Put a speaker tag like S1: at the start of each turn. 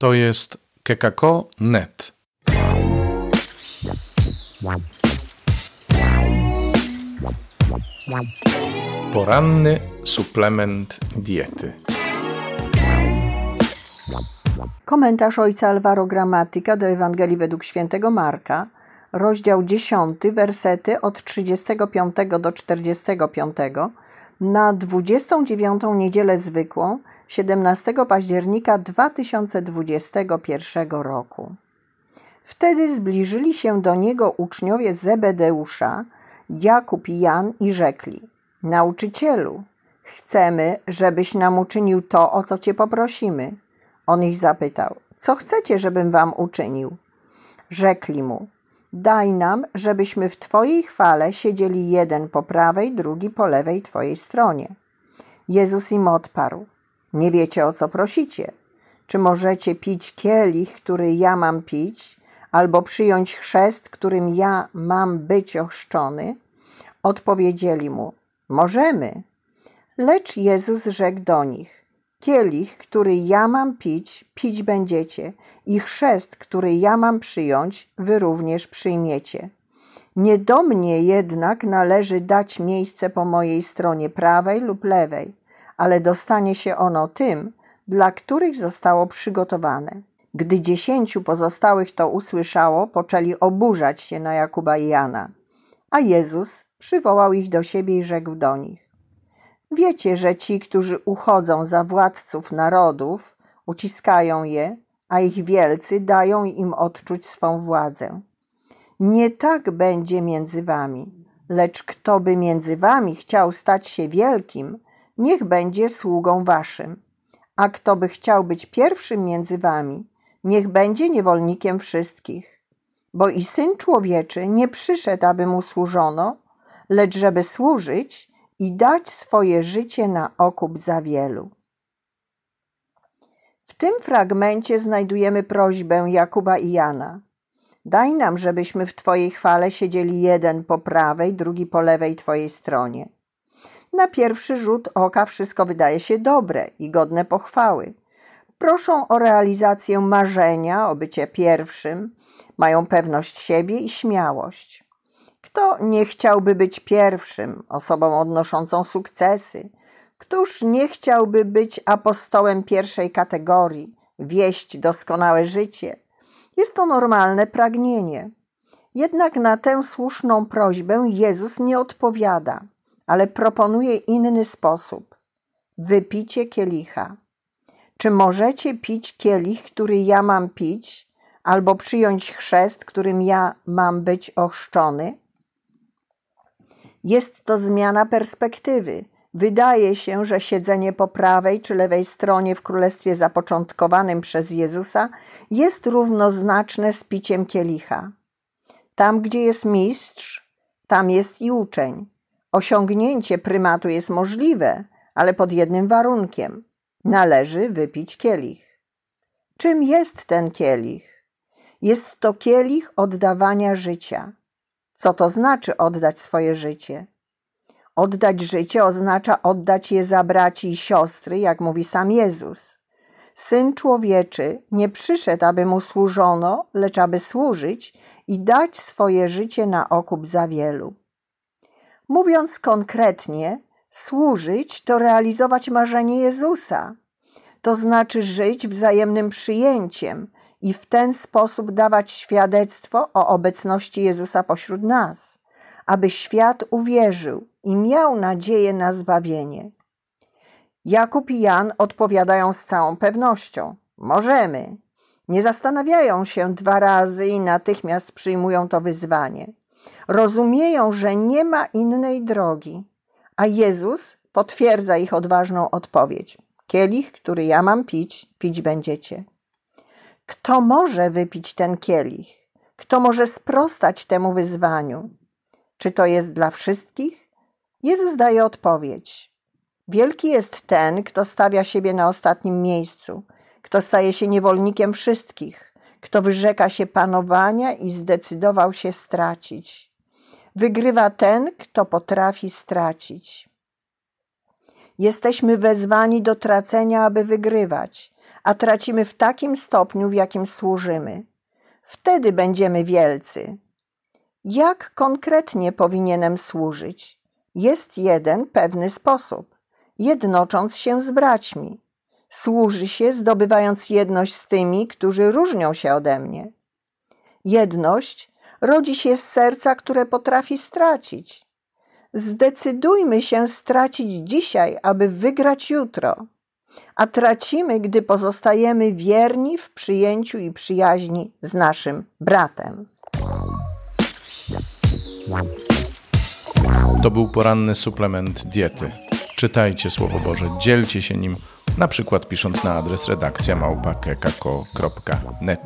S1: To jest kekako.net. Poranny suplement diety.
S2: Komentarz ojca Alvaro Gramatyka do Ewangelii według świętego Marka, rozdział 10, wersety od 35 do 45 na 29 niedzielę zwykłą 17 października 2021 roku. Wtedy zbliżyli się do niego uczniowie Zebedeusza, Jakub i Jan i rzekli: Nauczycielu, chcemy, żebyś nam uczynił to, o co cię poprosimy. On ich zapytał: Co chcecie, żebym wam uczynił? Rzekli mu: Daj nam, żebyśmy w Twojej chwale siedzieli jeden po prawej, drugi po lewej Twojej stronie. Jezus im odparł: Nie wiecie o co prosicie. Czy możecie pić kielich, który ja mam pić, albo przyjąć chrzest, którym ja mam być ochrzczony? Odpowiedzieli mu: Możemy. Lecz Jezus rzekł do nich: Kielich, który ja mam pić, pić będziecie, i chrzest, który ja mam przyjąć, wy również przyjmiecie. Nie do mnie jednak należy dać miejsce po mojej stronie prawej lub lewej, ale dostanie się ono tym, dla których zostało przygotowane. Gdy dziesięciu pozostałych to usłyszało, poczęli oburzać się na Jakuba i Jana. A Jezus przywołał ich do siebie i rzekł do nich: Wiecie, że ci, którzy uchodzą za władców narodów, uciskają je, a ich wielcy dają im odczuć swą władzę. Nie tak będzie między wami, lecz kto by między wami chciał stać się wielkim, niech będzie sługą waszym. A kto by chciał być pierwszym między wami, niech będzie niewolnikiem wszystkich. Bo i Syn Człowieczy nie przyszedł, aby mu służono, lecz żeby służyć i dać swoje życie na okup za wielu. W tym fragmencie znajdujemy prośbę Jakuba i Jana. Daj nam, żebyśmy w Twojej chwale siedzieli jeden po prawej, drugi po lewej Twojej stronie. Na pierwszy rzut oka wszystko wydaje się dobre i godne pochwały. Proszą o realizację marzenia, o bycie pierwszym, mają pewność siebie i śmiałość. Kto nie chciałby być pierwszym, osobą odnoszącą sukcesy? Któż nie chciałby być apostołem pierwszej kategorii, wieść doskonałe życie? Jest to normalne pragnienie. Jednak na tę słuszną prośbę Jezus nie odpowiada, ale proponuje inny sposób. Wypicie kielicha. Czy możecie pić kielich, który ja mam pić, albo przyjąć chrzest, którym ja mam być ochrzczony? Jest to zmiana perspektywy. Wydaje się, że siedzenie po prawej czy lewej stronie w królestwie zapoczątkowanym przez Jezusa jest równoznaczne z piciem kielicha. Tam, gdzie jest mistrz, tam jest i uczeń. Osiągnięcie prymatu jest możliwe, ale pod jednym warunkiem: należy wypić kielich. Czym jest ten kielich? Jest to kielich oddawania życia. Co to znaczy oddać swoje życie? Oddać życie oznacza oddać je za braci i siostry, jak mówi sam Jezus. Syn człowieczy nie przyszedł, aby mu służono, lecz aby służyć i dać swoje życie na okup za wielu. Mówiąc konkretnie, służyć to realizować marzenie Jezusa. To znaczy żyć wzajemnym przyjęciem i w ten sposób dawać świadectwo o obecności Jezusa pośród nas, aby świat uwierzył i miał nadzieję na zbawienie. Jakub i Jan odpowiadają z całą pewnością: Możemy. Nie zastanawiają się dwa razy i natychmiast przyjmują to wyzwanie. Rozumieją, że nie ma innej drogi, a Jezus potwierdza ich odważną odpowiedź: Kielich, który ja mam pić, pić będziecie. Kto może wypić ten kielich? Kto może sprostać temu wyzwaniu? Czy to jest dla wszystkich? Jezus daje odpowiedź. Wielki jest ten, kto stawia siebie na ostatnim miejscu, kto staje się niewolnikiem wszystkich, kto wyrzeka się panowania i zdecydował się stracić. Wygrywa ten, kto potrafi stracić. Jesteśmy wezwani do tracenia, aby wygrywać, a tracimy w takim stopniu, w jakim służymy. Wtedy będziemy wielcy. Jak konkretnie powinienem służyć? Jest jeden pewny sposób jednocząc się z braćmi. Służy się, zdobywając jedność z tymi, którzy różnią się ode mnie. Jedność rodzi się z serca, które potrafi stracić. Zdecydujmy się stracić dzisiaj, aby wygrać jutro, a tracimy, gdy pozostajemy wierni w przyjęciu i przyjaźni z naszym bratem.
S1: To był poranny suplement diety. Czytajcie Słowo Boże, dzielcie się nim, na przykład pisząc na adres redakcja małpa.kekako.net.